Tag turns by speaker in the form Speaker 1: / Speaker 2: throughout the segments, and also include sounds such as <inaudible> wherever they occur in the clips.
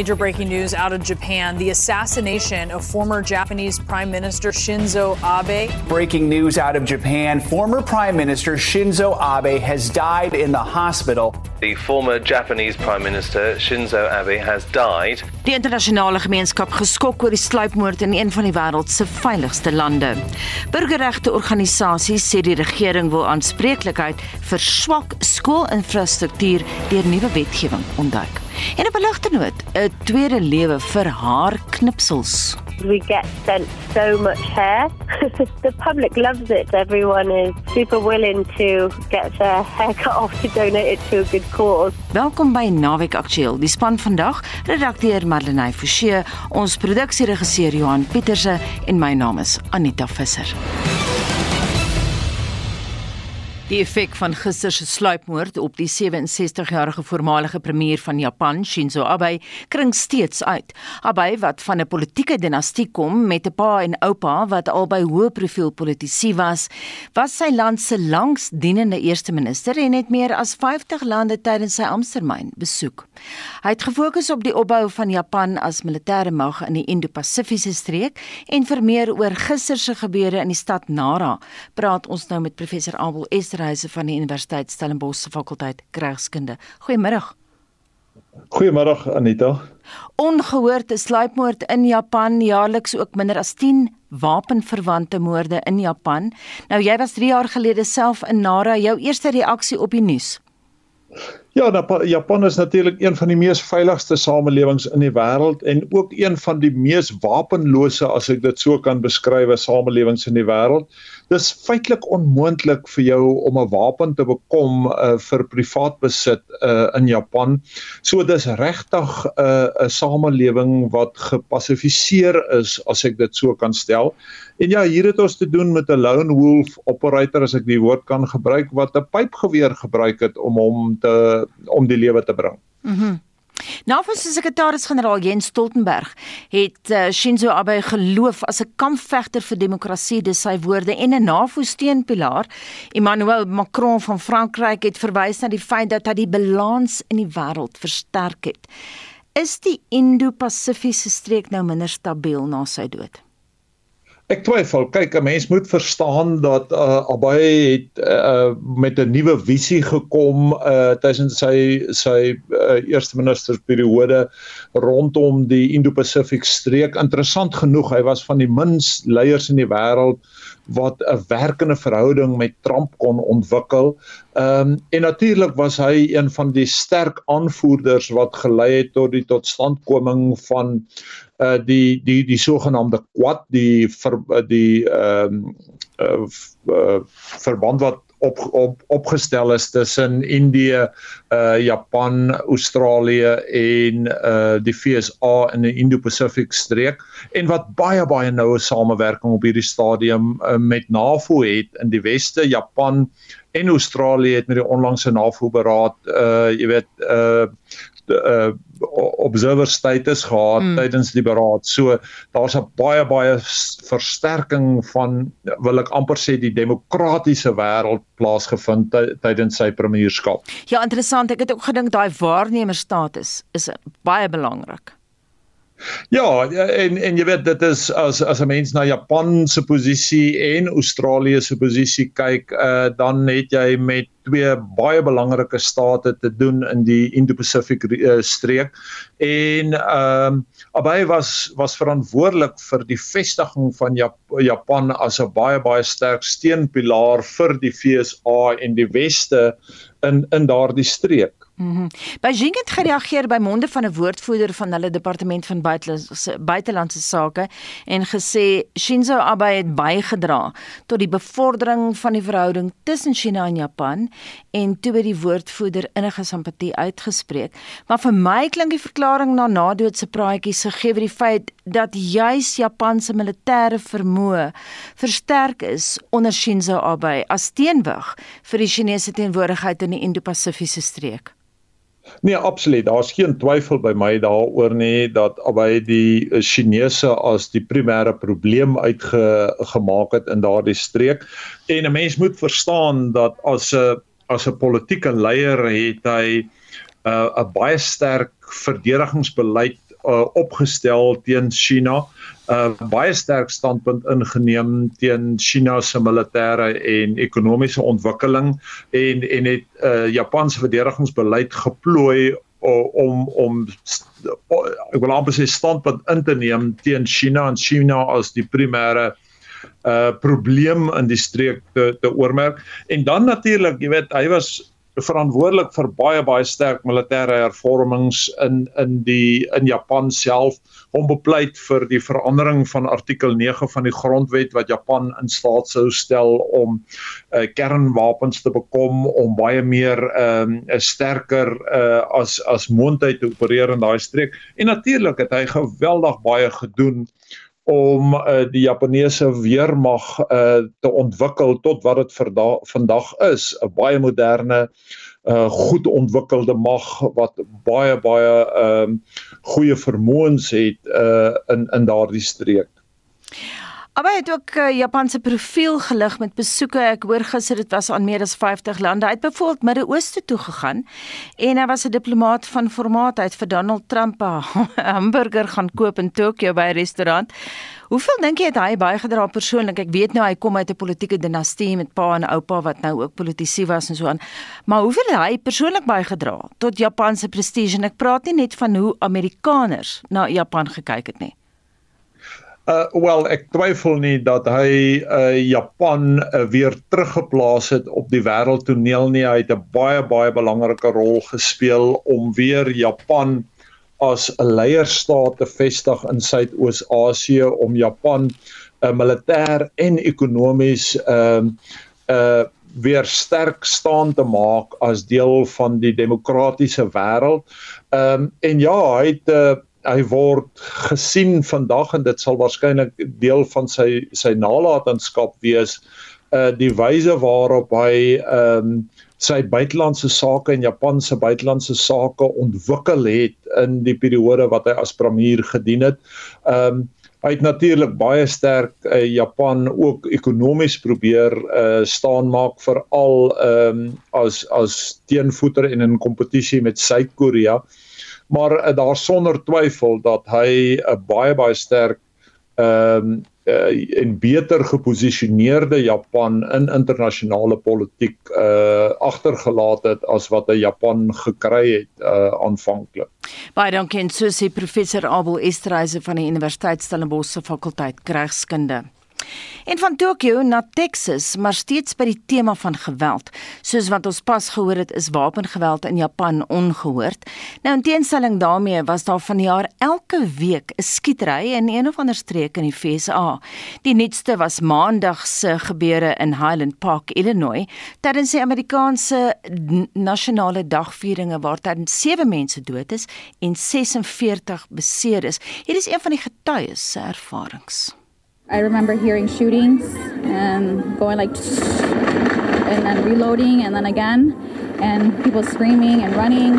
Speaker 1: major breaking news out of Japan the assassination of former Japanese Prime Minister Shinzo Abe.
Speaker 2: Breaking news out of Japan former Prime Minister Shinzo Abe has died in the hospital.
Speaker 3: The former Japanese Prime Minister Shinzo Abe has died.
Speaker 4: Die internasionale gemeenskap geskok oor die sluipmoord in een van die wêreld se veiligste lande. Burgerregte organisasies sê die regering wil aanspreeklikheid vir swak skoolinfrastruktuur deur nuwe wetgewing ontduik. En op 'n ligte noot, 'n tweede lewe vir haar knipsels.
Speaker 5: We get sent so much hair. <laughs> the public loves it. Everyone is super willing to get their hair cut off to donate it to a good cause.
Speaker 4: Welkom by Naweek Aktueel. Die span vandag, redakteur Madeleine Forsie, ons produksieregisseur Johan Pieterse en my naam is Anita Visser. Die effek van gister se sluipmoord op die 67-jarige voormalige premier van Japan, Shinzo Abe, kring steeds uit. Abe, wat van 'n politieke dinastie kom met 'n pa en oupa wat albei hoë profiel politici was, was sy land se langsdienende eerste minister en het meer as 50 lande tydens sy amptetermyn besoek. Hy het gefokus op die opbou van Japan as militêre mag in die Indo-Pasifiese streek en vir meer oor gister se gebeure in die stad Nara, praat ons nou met professor Abel Esra Reise van die Universiteit Stellenbosch se fakulteit Krygskunde. Goeiemôre.
Speaker 6: Goeiemôre Anita.
Speaker 4: Ongehoorde sluipmoord in Japan, jaarliks ook minder as 10 wapenverwante moorde in Japan. Nou jy was 3 jaar gelede self in Nara, jou eerste reaksie op die nuus.
Speaker 6: Ja, Japan is natuurlik een van die mees veiligste samelewings in die wêreld en ook een van die mees wapenlose as ek dit so kan beskryf, samelewings in die wêreld dis feitelik onmoontlik vir jou om 'n wapen te bekom uh, vir privaat besit uh, in Japan. So dis regtig 'n uh, 'n samelewing wat gepassifiseer is as ek dit so kan stel. En ja, hier het ons te doen met 'n lone wolf operator as ek die woord kan gebruik wat 'n pypgeweer gebruik het om hom te om die lewe te bring.
Speaker 4: Mhm. Mm NAVO-sekretaris-generaal Jens Stoltenberg het uh, Shinzo Abe geloof as 'n kampvegter vir demokrasie, dis sy woorde en 'n NAVO-steunpilaar. Emmanuel Macron van Frankryk het verwys na die feit dat hy die balans in die wêreld versterk het. Is die Indo-Pasifiese streek nou minder stabiel na sy dood?
Speaker 6: Ek twyfel. Kyk, 'n mens moet verstaan dat uh, Abai het uh, met 'n nuwe visie gekom uh, tussen sy sy uh, eerste ministersperiode rondom die Indo-Pacific streek. Interessant genoeg, hy was van die minst leiers in die wêreld wat 'n werkende verhouding met Trump kon ontwikkel. Ehm um, en natuurlik was hy een van die sterk aanvoerders wat gelei het tot die totstandkoming van uh die die die sogenaamde Quad die ver, die ehm um, uh, uh verband wat op op opgestel is tussen Indië, uh Japan, Australië en uh die FSA in die Indo-Pacific streek en wat baie baie noue samewerking op hierdie stadium uh, met NAVO het in die weste, Japan en Australië het met die onlangse NAVO beraad uh jy weet uh uh observer status gehad mm. tydens die beraad. So daar's 'n baie baie versterking van wil ek amper sê die demokratiese wêreld plaasgevind tydens sy premierskap.
Speaker 4: Ja, interessant. Ek het ook gedink daai waarnemerstatus is baie belangrik.
Speaker 6: Ja, en en jy weet dit is as as 'n mens na Japan se posisie en Australië se posisie kyk, uh, dan het jy met twee baie belangrike state te doen in die Indo-Pacific uh, streek. En ehm um, Abai was was verantwoordelik vir die vestiging van Jap Japan as 'n baie baie sterk steunpilaar vir die VSA en die weste in in daardie streek.
Speaker 4: Mhm. Mm Beijing het gereageer by monde van 'n woordvoerder van hulle departement van buitelandse buitelandse sake en gesê Shinzo Abe het bygedra tot die bevordering van die verhouding tussen China en Japan en toe het die woordvoerder innige simpatie uitgespreek. Maar vir my klink die verklaring na nadoodse praatjies gegee word die feit dat juis Japan se militêre vermoë versterk is onder Shinzo Abe as teenwig vir die Chinese teenwoordigheid in die Indo-Pasifiese streek.
Speaker 6: Nee, absoluut. Daar's geen twyfel by my daaroor nie dat albei die eh, Chinese as die primêre probleem uitgemaak het in daardie streek. En 'n mens moet verstaan dat as 'n as 'n politieke leier het hy 'n uh, 'n baie sterk verdedigingsbeleid uh, opgestel teen China. 'n uh, baie sterk standpunt ingeneem teen China se militêre en ekonomiese ontwikkeling en en het uh, Japan se verdedigingsbeleid geplooi om om ek wil amper sê standpunt in te neem teen China en China as die primêre uh probleem in die streek te te oormerk en dan natuurlik jy weet hy was verantwoordelik vir baie baie sterk militêre hervormings in in die in Japan self. Om bepleit vir die verandering van artikel 9 van die grondwet wat Japan in staat sou stel om uh, kernwapens te bekom om baie meer ehm, 'n um, sterker uh, as as moontlik te opereer in daai streek. En natuurlik het hy geweldig baie gedoen om uh, die Japaneese weermag uh, te ontwikkel tot wat dit vandag is 'n baie moderne uh, goed ontwikkelde mag wat baie baie ehm uh, goeie vermoëns het uh, in in daardie streek.
Speaker 4: Maar het ook uh, Japanse profiel gelig met besoeke. Ek hoor gister dit was aan meer as 50 lande. Hy het byvoorbeeld Midde-Ooste toe gegaan en hy was 'n diplomaat van formaat uit vir Donald Trump 'n <laughs> hamburger gaan koop in Tokio by 'n restaurant. Hoeveel dink jy het hy bygedra persoonlik? Ek weet nou hy kom uit 'n politieke dinastie met pa en oupa wat nou ook politisie was en so aan. Maar hoeveel het hy persoonlik bygedra tot Japan se prestige? En ek praat nie net van hoe Amerikaners na Japan gekyk het nie.
Speaker 6: Uh wel ek twyfel nie dat hy uh Japan uh, weer teruggeplaas het op die wêreldtoneel nie. Hy het 'n baie baie belangrike rol gespeel om weer Japan as 'n leierstaat te vestig in Suidoos-Asië om Japan uh, militêr en ekonomies ehm uh, uh weer sterk staan te maak as deel van die demokratiese wêreld. Ehm um, en ja, hy het uh, hy word gesien vandag en dit sal waarskynlik deel van sy sy nalatenskap wees uh die wyse waarop hy ehm um, sy buitelandse sake en Japan se buitelandse sake ontwikkel het in die periode wat hy as premier gedien het. Ehm um, hy het natuurlik baie sterk uh, Japan ook ekonomies probeer uh staan maak veral ehm um, as as teenvoeter en in kompetisie met Suid-Korea. Uh maar uh, daar sonder twyfel dat hy 'n uh, baie baie sterk ehm um, uh, en beter geposisioneerde Japan in internasionale politiek uh agtergelaat het as wat hy Japan gekry het uh aanvanklik.
Speaker 4: Baie dankie en so sê professor Abel Estreise van die Universiteit Stellenbosch se fakulteit Regskunde. En van Tokio na Texas, maar steeds by die tema van geweld. Soos wat ons pas gehoor het, is wapengeweld in Japan ongehoord. Nou in teenstelling daarmee was daar van die jaar elke week 'n skietery in een of ander streek in die VSA. Die nuutste was Maandag se gebeure in Highland Park, Illinois, tydens die Amerikaanse nasionale dagvieringe waar tydens 7 mense dood is en 46 beseer is. Hier is een van die getuies se ervarings.
Speaker 7: I remember hearing shootings and going like, and then reloading and then again, and people screaming and running.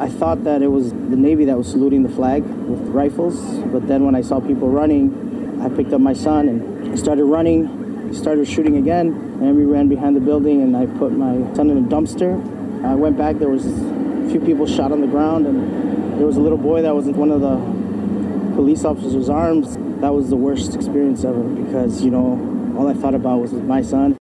Speaker 8: I thought that it was the Navy that was saluting the flag with rifles, but then when I saw people running, I picked up my son and started running, started shooting again, and we ran behind the building and I put my son in a dumpster. I went back, there was a few people shot on the ground and there was a little boy that was one of the police officer's arms that was the worst experience ever because you know all I thought about was my son.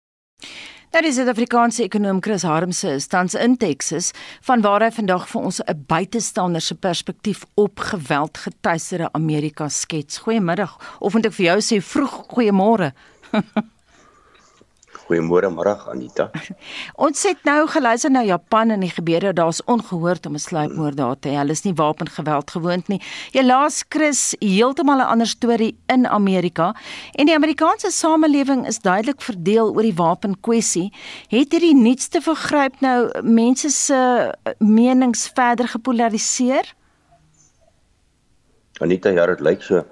Speaker 4: Daar is 'n Afrikaanse ekonom Chris Harmse is tans in Texas vanwaar hy vandag vir ons 'n buitestander se perspektief op geweld getuieerde Amerika skets. Goeiemiddag of moet ek vir jou sê vroeg goeiemôre. <laughs>
Speaker 9: Goeiemôre middag Anita. <laughs>
Speaker 4: Ons het nou geluister na Japan en die gebeure daar's ongehoord om 'n sluipmoord daar te hê. Hulle is nie wapengeweld gewoond nie. Jy laas Chris heeltemal 'n ander storie in Amerika en die Amerikaanse samelewing is duidelik verdeel oor die wapenkwessie. Het hierdie nuutste vergryp nou mense se menings verder gepolariseer?
Speaker 9: Anita, ja, dit lyk so.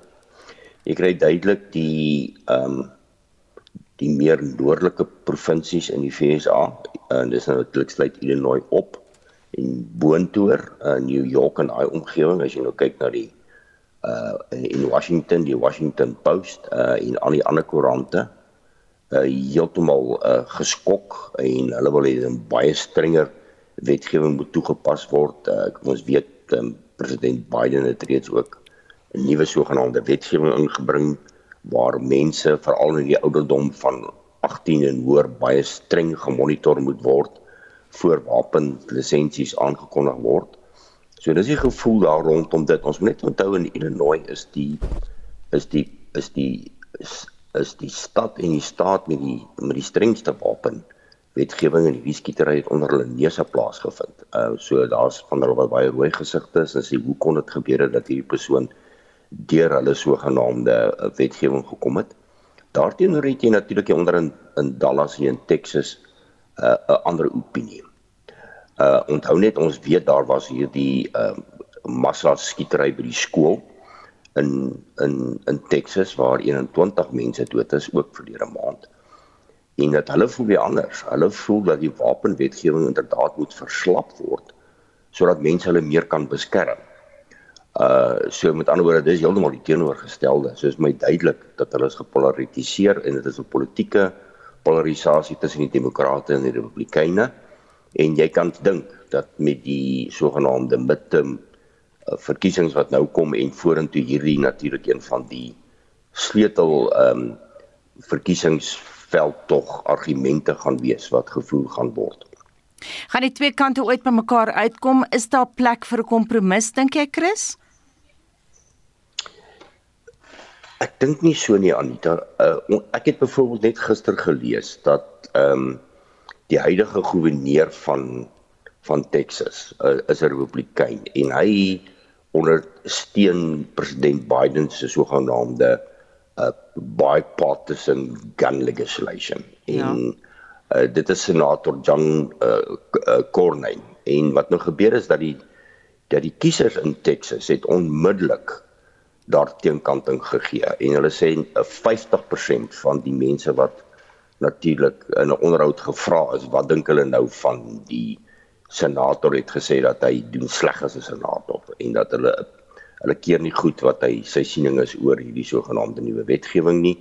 Speaker 9: Ek kry duidelik die ehm um, die meer noordelike provinsies in die FSA en dis natuurlik sluit Illinois op en boontoer in New York en daai omgewing as jy nou kyk na die uh in Washington die Washington Post uh en al die ander koerante uh heeltemal uh geskok en hulle wil hê 'n baie strenger wetgewing moet toegepas word. Uh ons weet um, president Biden het reeds ook 'n nuwe sogenaamde wetgewing ingebring waar mense veral in die ouderdom van 18 en hoër baie streng gemonitor moet word voor wapenlisensies aangekondig word. So dis die gevoel daar rondom dit. Ons moet net onthou in Illinois is die is die is die is, is die stad en die staat met die met die strengste wapen wetgewing en die wieskietery het onder hulle neuse plaasgevind. Uh so daar's van hulle wat baie rooi gesigte is en sê hoe kon dit gebeur dat hierdie persoon deur hulle sogenaamde uh, wetgewing gekom het? Daarteenoor het jy natuurlik hier onder in in Dallas hier in Texas 'n uh, 'n ander opinie. Uh onthou net ons weet daar was hierdie uh massa skietery by die skool in in in Texas waar 21 mense dood is ook 'n maand en dat hulle voel weer anders. Hulle voel dat die wapenwetgewing inderdaad moet verslap word sodat mense hulle meer kan beskerm. Uh so met ander woorde dis heeltemal die teenoorgestelde. So is my duidelik dat hulle is gepolariseer en dit is 'n politieke polarisasie tussen die demokrate en die republikeine en jy kan dink dat met die sogenaamde midterm uh, verkiesings wat nou kom en vorentoe hierdie natuurlik een van die sleutel ehm um, verkiesings veld tog argumente gaan wees wat gevoer gaan word.
Speaker 4: Gaan die twee kante ooit by mekaar uitkom? Is daar plek vir 'n kompromis dink jy, Chris?
Speaker 9: Ek dink nie so nie Anita. Uh, ek het byvoorbeeld net gister gelees dat ehm um, die huidige goewerneur van van Texas uh, is 'n republikein en hy ondersteun president Biden se sogenaamde uh bipartisan gun legislation ja. en uh, dit is senator John uh, uh, Cornyn en wat nou gebeur is dat die dat die kiesers in Texas het onmiddellik daarteenkanting gegee en hulle sê 'n uh, 50% van die mense wat natuurlik in 'n onderhoud gevra is wat dink hulle nou van die senator het gesê dat hy doen sleg as 'n senator en dat hulle hulle keer nie goed wat hy sy siening is oor hierdie sogenaamde nuwe wetgewing nie.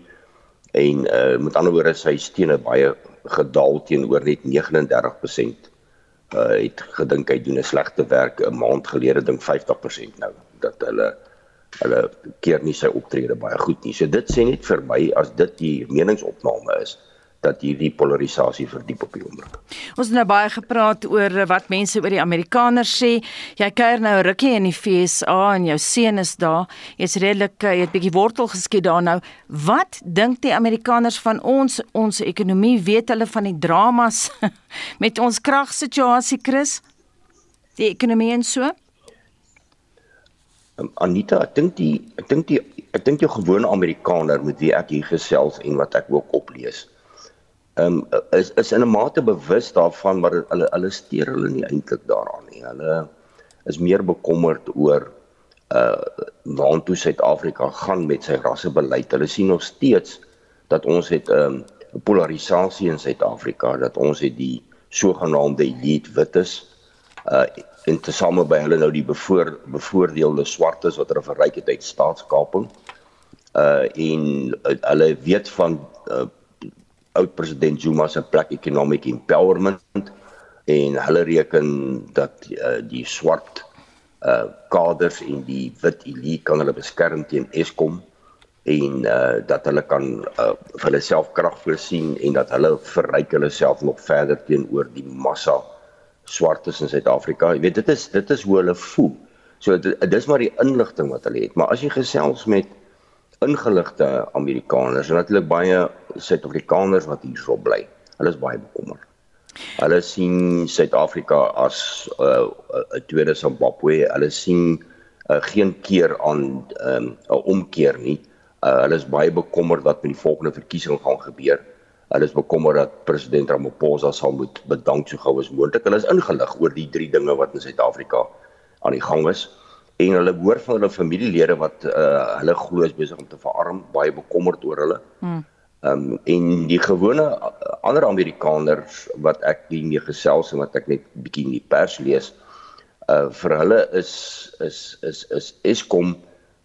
Speaker 9: En uh met ander woorde sy steene baie gedaal teenoor net 39% uh het gedink hy doen 'n slegte werk 'n maand gelede dink 50% nou dat hulle hulle keer nie sy optrede baie goed nie. So dit sê net vir my as dit die meningsopname is dat hierdie polarisasie verdiep op die oomblik.
Speaker 4: Ons het nou baie gepraat oor wat mense oor die Amerikaners sê. Jy kuier nou rukkie in die FSA en jou seun is daar. Jy's redelik jy het bietjie wortel geskiet daar nou. Wat dink die Amerikaners van ons ons ekonomie? Weet hulle van die dramas <laughs> met ons kragsituasie, Chris? Die ekonomie en so?
Speaker 9: Um, Anita, ek dink die ek dink die ek dink jou gewone Amerikaner met wie ek hier gesels en wat ek ook oplees ehm um, is is in 'n mate bewus daarvan maar hulle hulle steur hulle nie eintlik daaraan nie. Hulle is meer bekommerd oor uh waantoe Suid-Afrika gaan met sy rassebeleid. Hulle sien nog steeds dat ons het ehm, 'n um, polarisasie in Suid-Afrika, dat ons het die sogenaamde elite wites uh en tesame by hulle nou die bevoor, bevoordeelde swartes wat hulle verryk het uit staatskaping. Uh en uh, hulle weet van uh, oud president Zuma se plek economic empowerment en hulle reken dat uh, die swart uh kaders en die wit elite kan hulle beskerm teen Eskom en uh dat hulle kan uh vir hulle self krag voorsien en dat hulle verryk hulle self nog verder teenoor die massa swartes in Suid-Afrika. Jy weet dit is dit is hoe hulle voel. So dit, dit is maar die inligting wat hulle het. Maar as jy gesels met ingeligte Amerikaners en natuurlik baie Suid-Afrikaners wat hierso bly. Hulle is baie bekommerd. Hulle sien Suid-Afrika as 'n uh, 'n tweede Zimbabwe. Hulle sien uh, geen keer aan 'n um, omkeer nie. Uh, hulle is baie bekommerd wat met die volgende verkiesing gaan gebeur. Hulle is bekommerd dat president Ramaphosa sal moet bedank so gou as moontlik. Hulle is ingelig oor die drie dinge wat in Suid-Afrika aan die gang is en hulle hoor van hulle familielede wat uh hulle glo is besig om te verarm, baie bekommerd oor hulle. Hmm. Um en die gewone uh, ander Amerikaners wat ek hiermee gesels en wat ek net bietjie in die pers lees, uh vir hulle is is is is Eskom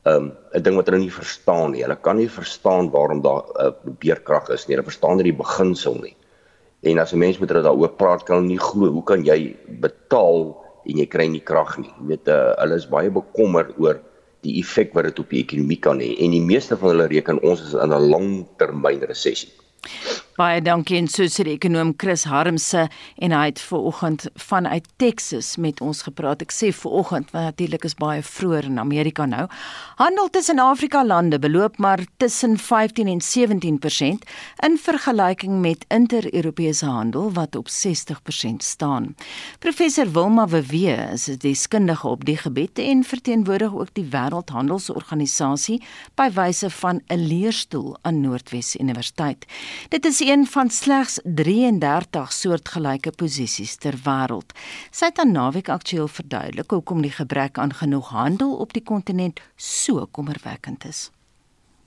Speaker 9: um 'n ding wat hulle nie verstaan nie. Hulle kan nie verstaan waarom daar 'n uh, beerkrag is nie. Hulle verstaan nie die beginsel nie. En as 'n mens met hulle daaroor praat, kan hulle nie glo hoe kan jy betaal en jy kry nie krag nie. Jy weet uh, hulle is baie bekommerd oor die effek wat dit op die ekonomie kan hê en die meeste van hulle reken ons is in 'n langtermyn resessie.
Speaker 4: Baie dankie en so sê die ekonom Chris Harmse en hy het ver oggend vanuit Texas met ons gepraat. Ek sê ver oggend want natuurlik is baie vroeër in Amerika nou. Handel tussen Afrika lande beloop maar tussen 15 en 17% in vergelyking met inter-Europese handel wat op 60% staan. Professor Wilma Wewe is 'n deskundige op die gebied en verteenwoordig ook die Wêreldhandelsorganisasie by wyse van 'n leerstoel aan Noordwes Universiteit. Dit is een van slegs 33 soortgelyke posisies ter wêreld. Sy het aan Naweek Aktueel verduidelik hoekom die gebrek aan genoeg handel op die kontinent so kommerwekkend is.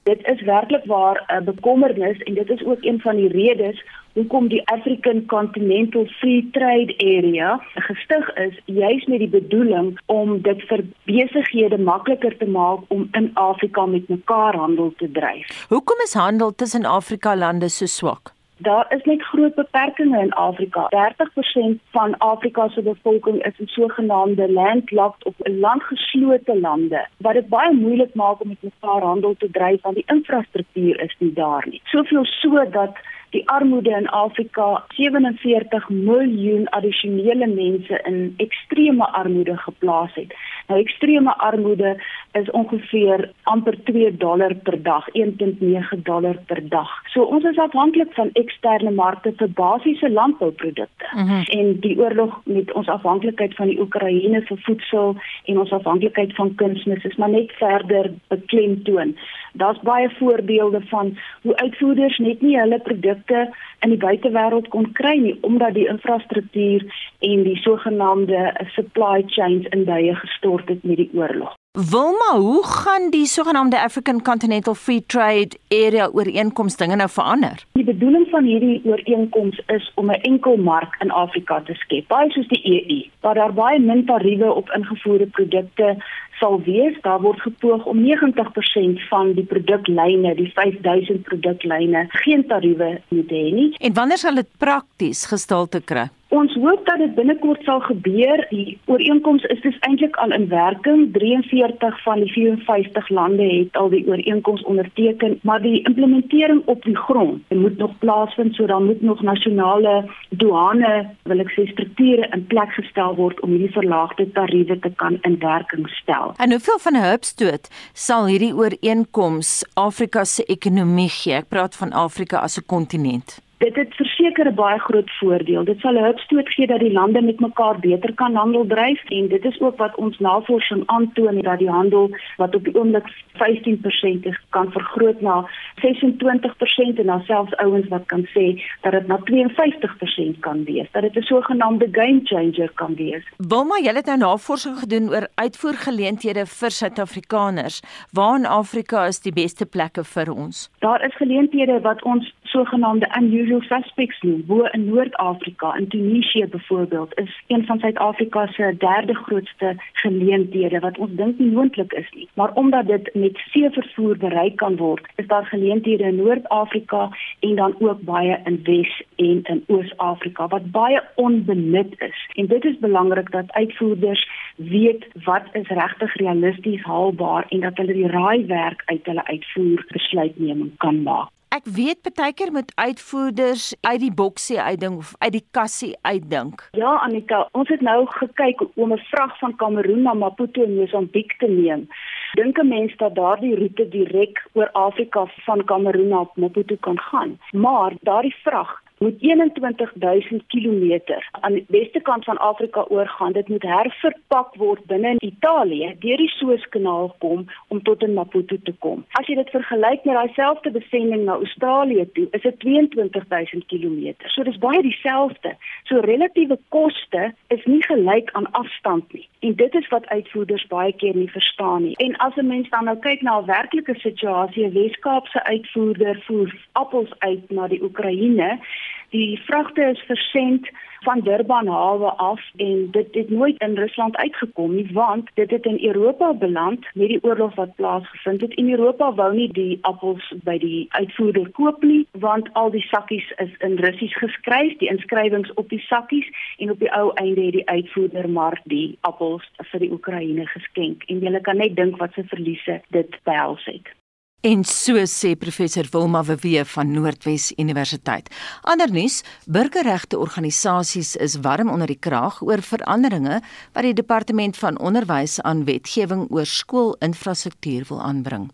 Speaker 10: Dit is werklik waar 'n bekommernis en dit is ook een van die redes hoekom die African Continental Free Trade Area gestig is, juis met die bedoeling om dit vir besighede makliker te maak om in Afrika met mekaar handel te dryf.
Speaker 4: Hoekom is handel tussen Afrika lande so swak?
Speaker 10: Daar is net groot beperkings in Afrika. 30% van Afrika se bevolking is in sogenaamde landlocked of landgeslote lande wat dit baie moeilik maak om met mekaar handel te dryf want die infrastruktuur is nie daar nie. Soveel so dat die armoede in Afrika 47 miljoen addisionele mense in ekstreme armoede geplaas het. Nou ekstreme armoede is ongeveer amper 2 dollar per dag, 1.9 dollar per dag. So ons is afhanklik van eksterne markte vir basiese landbouprodukte. Mm -hmm. En die oorlog met ons afhanklikheid van die Oekraïne vir voedsel en ons afhanklikheid van kunsmis is maar net verder beklemtoon. Daar's baie voorbeelde van hoe uitvoerders net nie hulle produkte in die buitewêreld kon kry nie omdat die infrastruktuur en die sogenaamde supply chains in duie gestort het met die oorlog.
Speaker 4: Wilma, hoe gaan die sogenaamde African Continental Free Trade Area ooreenkoms dinge nou verander?
Speaker 10: Die bedoeling van hierdie ooreenkoms is om 'n enkel mark in Afrika te skep, baie soos die EU, waar daar baie min tariewe op ingevoerde produkte sal wees. Daar word gepoog om 90% van die produklyne, die 5000 produklyne, geen tariewe te hê nie.
Speaker 4: En wanneer sal dit prakties gestel te kry?
Speaker 10: Ons hoop dat dit binnekort sal gebeur. Die ooreenkoms is dus eintlik al in werking. 43 van die 54 lande het al die ooreenkoms onderteken, maar die implementering op die grond moet nog plaasvind, so dan moet nog nasionale douane, wil ek sê, strukture in plek gestel word om hierdie verlaagde tariewe te kan in werking stel.
Speaker 4: En hoeveel van 'n hupstoot sal hierdie ooreenkoms Afrika se ekonomie gee? Ek praat van Afrika as 'n kontinent.
Speaker 10: Dit het verseker 'n baie groot voordeel. Dit sal 'n hupstoot gee dat die lande met mekaar beter kan handel dryf en dit is ook wat ons navorsing aantoon dat die handel wat op die oomblik 15% is kan vergroot na 26% en dan selfs ouens wat kan sê dat dit na 52% kan wees. Dat dit 'n sogenaamde game changer kan wees.
Speaker 4: Wilma, jy het nou navorsing gedoen oor uitvoergeleenthede vir Suid-Afrikaners. Waar in Afrika is die beste plekke vir ons?
Speaker 10: Daar is geleenthede wat ons sogenaamde unusual suspects noem, bo in Noord-Afrika, in Tunesië byvoorbeeld, is een van Suid-Afrika se derde grootste geleenthede wat ons dink nie moontlik is nie. Maar omdat dit met seevervoer bereik kan word, is daar geleenthede in Noord-Afrika en dan ook baie in Wes- en in Oos-Afrika wat baie onbenut is. En dit is belangrik dat uitvoerders weet wat is regtig realisties haalbaar en dat hulle die raaiwerk uit hulle uitvoer besluitneming kan maak.
Speaker 4: Ek weet baie keer met uitvoerders uit die boksie uitdink of uit die kassie uitdink.
Speaker 10: Ja, Anita, ons het nou gekyk om 'n vrag van Kameroen na Maputo in Mosambiek te neem. Dink 'n mens dat daardie roete direk oor Afrika van Kameroen na Maputo kan gaan, maar daardie vrag moet 21000 km aan die weste kant van Afrika oorgaan. Dit moet herverpak word binne in Italië deur die Suezkanaal kom om tot in Maputo te kom. As jy dit vergelyk met daai selfde besending na Australië toe, is dit 22000 km. So dis baie dieselfde. So relatiewe koste is nie gelyk aan afstand nie. En dit is wat uitvoerders baie keer nie verstaan nie. En as 'n mens dan nou kyk na 'n werklike situasie, 'n Weskaapse uitvoerder voer appels uit na die Oekraïne Die vragte is versend van Durban hawe af en dit het nooit in Rusland uitgekom nie want dit het in Europa beland met die oorlog wat plaasgevind het. In Europa wou nie die appels by die uitvoerder koop nie want al die sakkies is in Russies geskryf, die inskrywings op die sakkies en op die ou einde het die uitvoerder maar die appels vir die Oekraïne geskenk en jy kan net dink wat se verliese dit behels het.
Speaker 4: En so sê professor Wilma Wewe van Noordwes Universiteit. Ander nuus, burgerregte organisasies is warm onder die kraag oor veranderinge wat die departement van onderwys aan wetgewing oor skoolinfrastruktuur wil aanbring.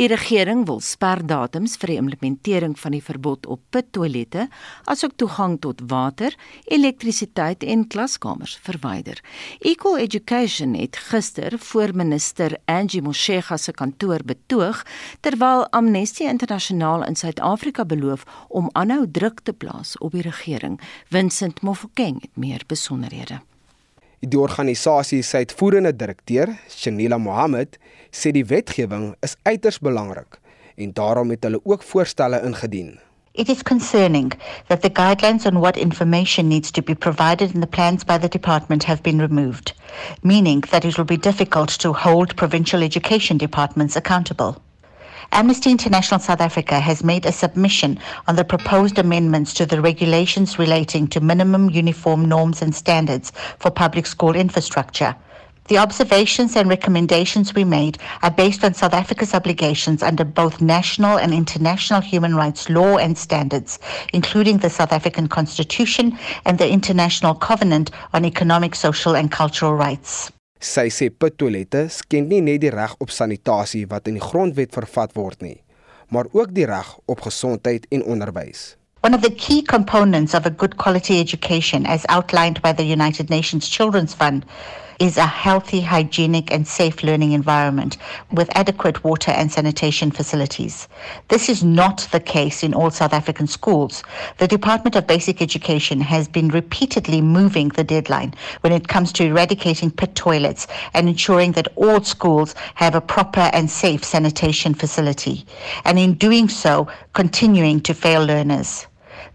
Speaker 4: Die regering wil sperdatums vir die implementering van die verbod op pittoilette, asook toegang tot water, elektrisiteit en klaskamers verwyder. Equal Education het gister voor minister Angie Motshega se kantoor betoog terwyl Amnesty Internasionaal in Suid-Afrika beloof om aanhou druk te plaas op die regering. Vincent Mofokeng het meer besonderhede.
Speaker 11: Die organisasie se uitvoerende direkteur, Shanila Mohammed, sê die wetgewing is uiters belangrik en daarom het hulle ook voorstelle ingedien.
Speaker 12: It is concerning that the guidelines on what information needs to be provided in the plans by the department have been removed, meaning that it will be difficult to hold provincial education departments accountable. Amnesty International South Africa has made a submission on the proposed amendments to the regulations relating to minimum uniform norms and standards for public school infrastructure. The observations and recommendations we made are based on South Africa's obligations under both national and international human rights law and standards, including the South African Constitution and the International Covenant on Economic, Social and Cultural Rights.
Speaker 11: Sy sê pittoilette skend nie net die reg op sanitasie wat in die grondwet vervat word nie, maar ook die reg op gesondheid en onderwys.
Speaker 12: One of the key components of a good quality education as outlined by the United Nations Children's Fund is a healthy, hygienic, and safe learning environment with adequate water and sanitation facilities. This is not the case in all South African schools. The Department of Basic Education has been repeatedly moving the deadline when it comes to eradicating pit toilets and ensuring that all schools have a proper and safe sanitation facility, and in doing so, continuing to fail learners.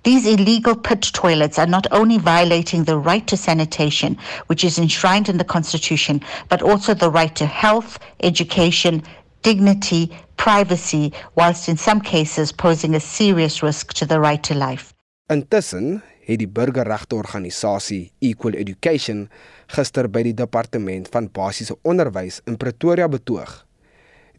Speaker 12: These illegal pit toilets are not only violating the right to sanitation, which is enshrined in the Constitution, but also the right to health, education, dignity, privacy, whilst in some cases posing a serious risk to the right to life.
Speaker 11: Intussen het die burgerregteorganisasie Equal Education gister by die departement van basiese onderwys in Pretoria betoog.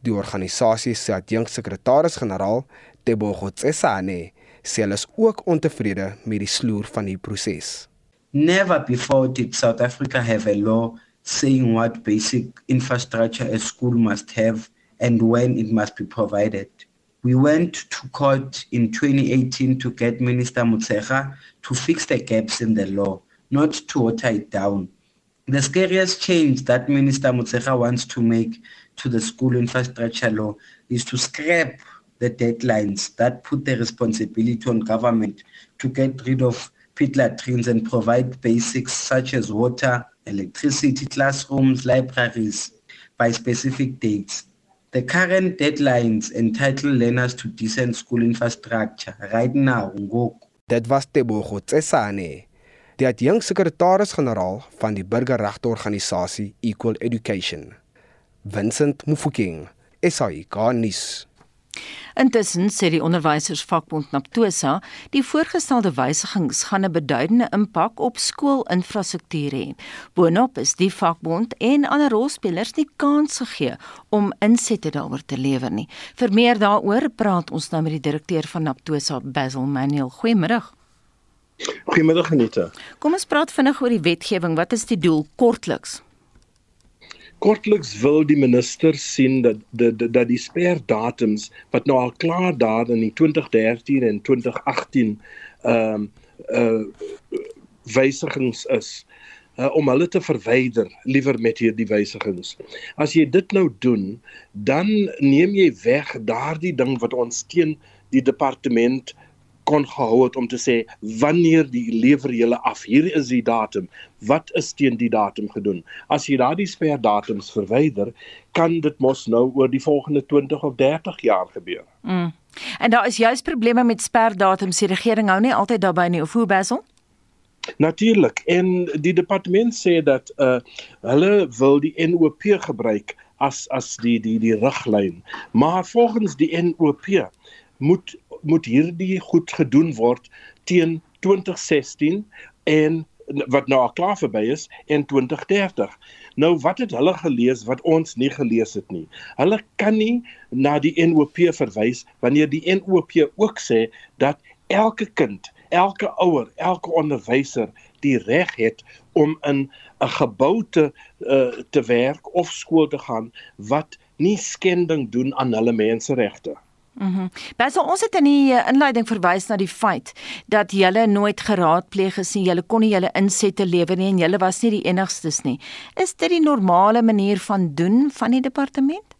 Speaker 11: Die organisasie se adjunksekretaris-generaal, Tebogo Tsesane, sê hulle is ook ontevrede met die sloer van die proses.
Speaker 13: Never before did South Africa have a law saying what basic infrastructure a school must have and when it must be provided. We went to court in 2018 to get Minister Mutsecha to fix the gaps in the law, not to water it down. The scariest change that Minister Mutsecha wants to make to the school infrastructure law is to scrap the deadlines that put the responsibility on government to get rid of pit latrines and provide basics such as water, electricity, classrooms, libraries by specific dates. The current deadlines entitle learners to decent school infrastructure right now.
Speaker 11: Dit was Tebogo Tsesane, die adjunksekretaris-generaal van die burgerregteorganisasie Equal Education. Vincent Mufokeng, SAICA nuus.
Speaker 4: Intussen sê die onderwysersvakbond Naptosa, die voorgestelde wysigings gaan 'n beduidende impak op skoolinfrastruktuur hê. Boonop is die vakbond en ander rolspelers nie kans gegee om insette daaroor te lewer nie. Vir meer daaroor praat ons nou met die direkteur van Naptosa, Basil Manuel. Goeiemôre.
Speaker 14: Goeiemôre Anita.
Speaker 4: Kom ons praat vinnig oor die wetgewing. Wat is die doel kortliks?
Speaker 14: Kortliks wil die minister sien dat dat dat die sperdatums wat nou al klaar daar in die 2013 en 2018 ehm um, uh wysigings is uh, om hulle te verwyder liewer met hierdie wysigings. As jy dit nou doen, dan neem jy weg daardie ding wat ons teen die departement kon gehou het om te sê wanneer die lewer julle af. Hier is die datum. Wat is teen die datum gedoen? As jy daardie sper datums verwyder, kan dit mos nou oor die volgende 20 of 30 jaar gebeur.
Speaker 4: Mm. En daar is juis probleme met sperdatums. Die regering hou nie altyd daarby nie, of hoe Basil?
Speaker 14: Natuurlik. En die departement sê dat uh hulle wil die NOP gebruik as as die die die riglyn. Maar volgens die NOP moet moet hierdie goed gedoen word teen 2016 en wat nou al klaar verby is in 2030. Nou wat het hulle gelees wat ons nie gelees het nie. Hulle kan nie na die NOP verwys wanneer die NOP ook sê dat elke kind, elke ouer, elke onderwyser die reg het om in 'n gebou te uh, te werk of skool te gaan wat nie skending doen aan hulle menseregte.
Speaker 4: Mhm. Mm Baie ons het in die eh, inleiding verwys na die feit dat julle nooit geraadpleeg is nie. Julle kon nie julle insette lewer nie en julle was nie die enigstes nie. Is dit die normale manier van doen van die departement?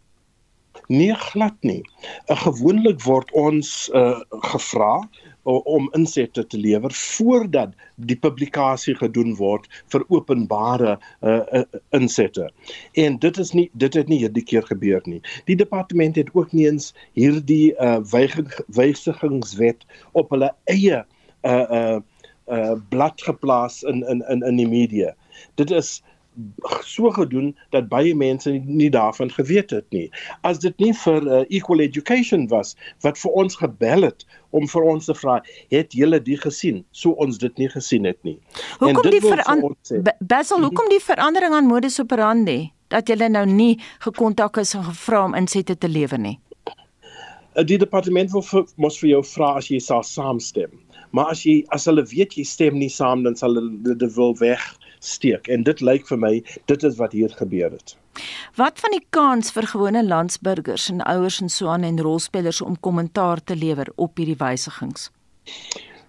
Speaker 14: Nee, glad nie. Uh, gewoonlik word ons uh, gevra om insette te lewer voordat die publikasie gedoen word vir openbare uh, insette. En dit is nie dit het nie hierdie keer gebeur nie. Die departement het ook nie eens hierdie uh, wysigingswet op hulle eie uh uh uh blad geplaas in in in in die media. Dit is so gedoen dat baie mense nie daarvan geweet het nie. As dit nie vir uh, Equal Education was wat vir ons gebel het om vir ons te vra, het julle dit gesien? So ons dit nie gesien het nie.
Speaker 4: Hoekom die verandering Basil, mhm. hoekom die verandering aan modus operandi dat julle nou nie gekontak is en gevra om insette te lewer nie?
Speaker 14: Eh, die departement wil vir, mos vir jou vra as jy sal saamstem. Maar as jy as hulle weet jy stem nie saam dan sal hulle dit wil weg steek en dit lyk vir my dit is wat hier gebeur het.
Speaker 4: Wat van die kans vir gewone landsburgers en ouers en so aan en rolspelers om kommentaar te lewer op hierdie wysigings?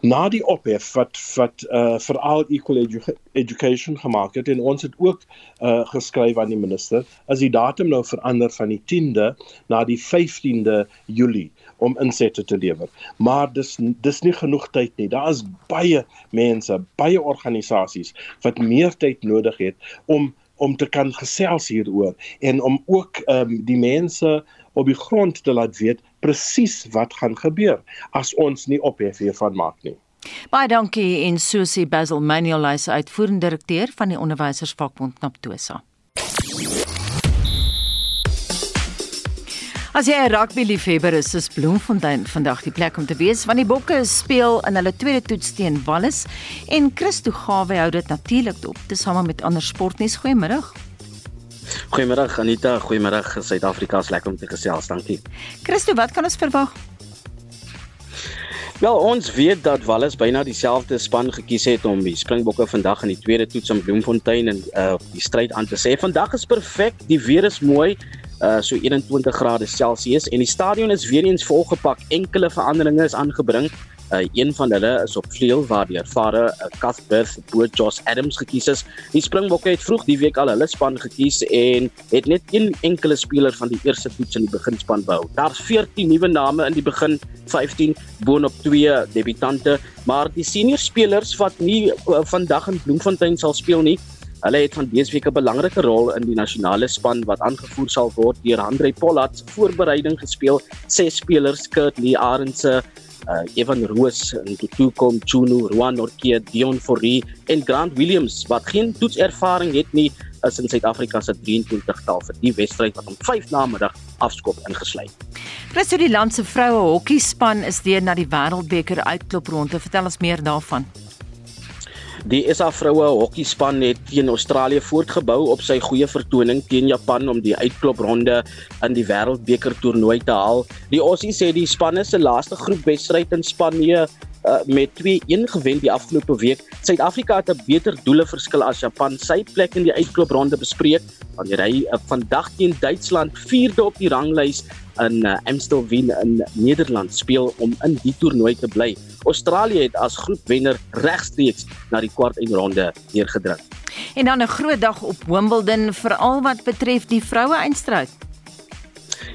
Speaker 14: Na die ophef wat wat uh veral equal edu education gemaak het en ons het ook uh geskryf aan die minister as die datum nou verander van die 10de na die 15de Julie om insette te lewer. Maar dis dis nie genoeg tyd nie. Daar is baie mense, baie organisasies wat meer tyd nodig het om om te kan gesels hieroor en om ook ehm um, die mense op die grond te laat weet presies wat gaan gebeur as ons nie ophef hiervan maak nie.
Speaker 4: Baie dankie en Susie Basil Manuel is uitvoerende direkteur van die onderwysersvakbond Naptosa. As jy 'n rugby liefhebber is, is Bloemfontein vandag die plek om te wees want die Bokke speel in hulle tweede toets teen Wallis en Christo Gawe hou dit natuurlik dop tesame met ander sportnuus. Goeiemôre.
Speaker 15: Goeiemôre Anita, goeiemôre Suid-Afrika, lekker om te gesels, dankie.
Speaker 4: Christo, wat kan ons verwag?
Speaker 15: Wel, ons weet dat Wallis byna dieselfde span gekies het om die Springbokke vandag in die tweede toets in Bloemfontein en uh die stryd aan te sê. Vandag is perfek, die weer is mooi uh so 21 grade Celsius en die stadion is weer eens volgepak. Enkele veranderinge is aangebring. Uh een van hulle is op vleuel waar die ervare uh, Cuthbert Boot Josh Adams gekies is. Die Springbokke het vroeg die week al hulle span gekies en het net een enkele speler van die eerste toets in die beginspan behou. Daar's 14 nuwe name in die begin, 15 boonop twee debutante, maar die senior spelers wat nie uh, vandag in Bloemfontein sal speel nie, Hulle het van dese week 'n belangrike rol in die nasionale span wat aangevoer sal word deur Andre Pollard se voorbereiding gespeel. Ses spelers, Kurt Lee Arendse, uh, Evan Roos, Ntutuko Mchunu, Ruan Orkie, Dion Forrie en Grant Williams wat geen toetservaring het nie is in Suid-Afrika se 23-tal vir die wedstryd wat om 5 na middag afskop ingesluit.
Speaker 4: Christo die land se vroue hokkie span is deur na die Wêreldbeker uitklopronde. Vertel ons meer daarvan.
Speaker 15: Die SA vroue hokkiespan het teen Australië voortgebou op sy goeie vertoning teen Japan om die uitklopronde in die Wêreldbeker toernooi te haal. Die Aussies sê die span se laaste groepwedstryd in Spanje uh, met 2-1 gewen die afgelope week. Suid-Afrika het 'n beter doele verskil as Japan sy plek in die uitklopronde bespreek wanneer hy uh, vandag teen Duitsland 4de op die ranglys in uh, Amstelveen in Nederland speel om in die toernooi te bly. Australië het as groepwenner regstreeks na die kwartfinale neergedruk.
Speaker 4: En dan 'n groot dag op Wimbledon veral wat betref die vroue eindstryd.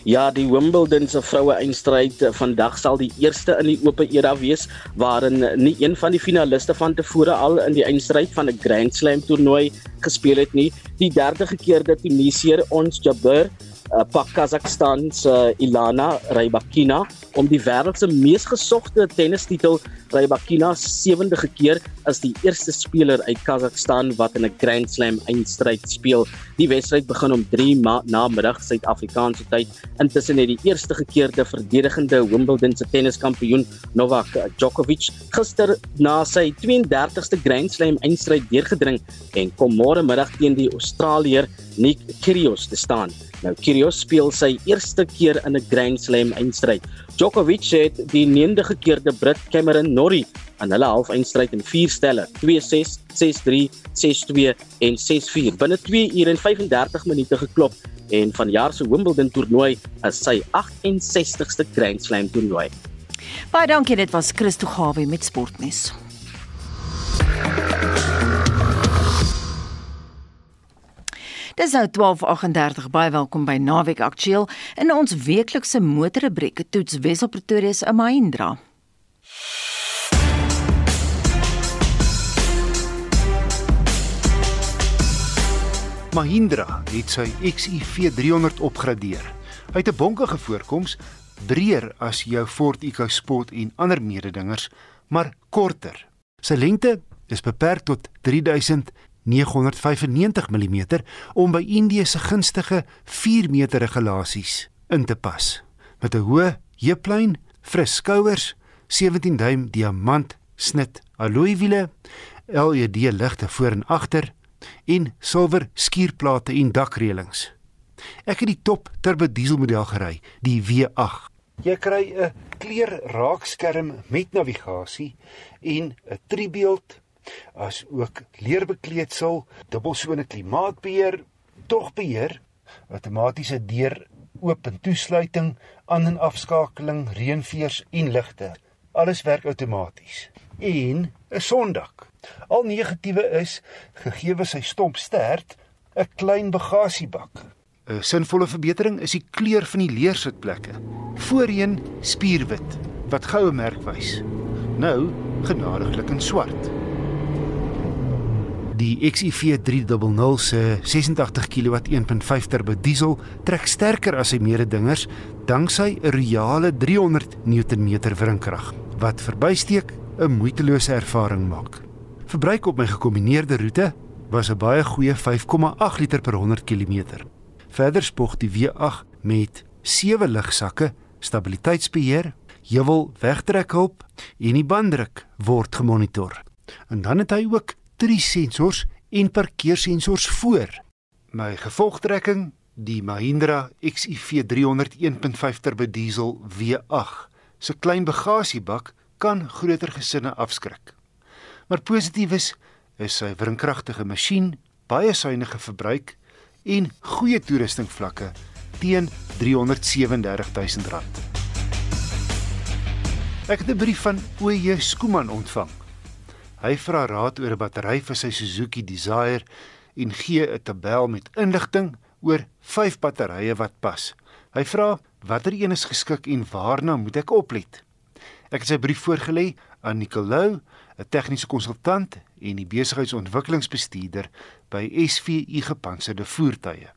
Speaker 15: Ja, die Wimbledon se vroue eindstryd eh, vandag sal die eerste in die oop era wees waarin nie een van die finaliste van tevore al in die eindstryd van 'n Grand Slam toernooi gespeel het nie. Die derde gekeerde Tunesier Ons Jabeur uh, pak Kazakhstan se uh, Ilana Rybakina om die wêreld se mees gesogte tennistitel. Rybakina sewende keer as die eerste speler uit Kazakhstan wat in 'n Grand Slam eindstryd speel. Die wedstryd begin om 3 namiddag Suid-Afrikaanse tyd. Intussen het die eerste gekeerde verdedigende Wimbledon se tenniskampioen Novak Djokovic gister na sy 32ste Grand Slam eindstryd deurgedring en kom môre middag teen die Australier Nick Kyrgios te staan. Nou Kyrgios speel sy eerste keer in 'n Grand Slam eindstryd. Djokovic het die 9de gekeerde Brit Cameron Norrie aan hulle halfeindstryd in 4 stelle, 2-6, 6-3, 6-2 en 6-4 binne 2 ure en 35 minute geklop en vanjaar se Wimbledon toernooi is sy 68ste Grand Slam toernooi.
Speaker 4: Baie dankie, dit was Christo Gawe met Sportnuus. Dis nou 12:38 baie welkom by Naweek Aktueel in ons weeklikse motorrubriek toets Wesel Pretoria se Mahindra.
Speaker 16: Mahindra het sy XUV300 opgradeer. Hy het 'n bonkige voorkoms, breër as jou Ford EcoSport en ander mededingers, maar korter. Sy lengte is beperk tot 3000 995 mm om by Indië se gunstige 4 meter regulasies in te pas. Met 'n hoë heuplyn, fris skouers, 17 duim diamant snit alloy wiele, LED ligte voor en agter en silwer skuurplate en dakreëlings. Ek het die top turbo diesel model gery, die W8. Jy kry 'n kleur raakskerm met navigasie en 'n tribeeld as ook leerbekleedsel, dubbelsone klimaatbeheer, togbeheer, outomatiese deur oop en toesluiting, aan en afskakeling, reënveers en ligte. Alles werk outomaties. En 'n sondak. Al negatiewe is gegee sy stomp stert 'n klein bagasiebak. 'n Sinvolle verbetering is die kleur van die leersitplekke. Voorheen spierwit wat goue merk wys. Nou genadiglik in swart. Die XUV300 se 86 kW 1.5 turbo diesel trek sterker as sy mededingers danksy 'n royale 300 Nm wrinkrag wat verbysteek 'n moeitelose ervaring maak. Verbruik op my gekombineerde roete was 'n baie goeie 5,8 liter per 100 km. Verder spog die W8 met 7 ligsakke, stabiliteitsbeheer, heuwel wegtrekhulp en die banddruk word gemonitor. En dan het hy ook drie sensors en parkeersensors voor. My gevolgtrekking, die Mahindra XUV300 1.5 turbo diesel V8 se klein bagasiebak kan groter gesinne afskrik. Maar positief is is sy wrinkragtige masjien, baie suiwige verbruik en goeie toerusting vlakke teen R337 000. Ek het 'n brief van OJ Skooman ontvang. Hy vra raad oor 'n battery vir sy Suzuki Desire en gee 'n tabel met inligting oor 5 batterye wat pas. Hy vra watter een is geskik en waarna moet ek oplet? Ek het sy brief voorgelê aan Nicolou, 'n tegniese konsultant en die besigheidsontwikkelingsbestuurder by SVU Gepantserde Voertuie.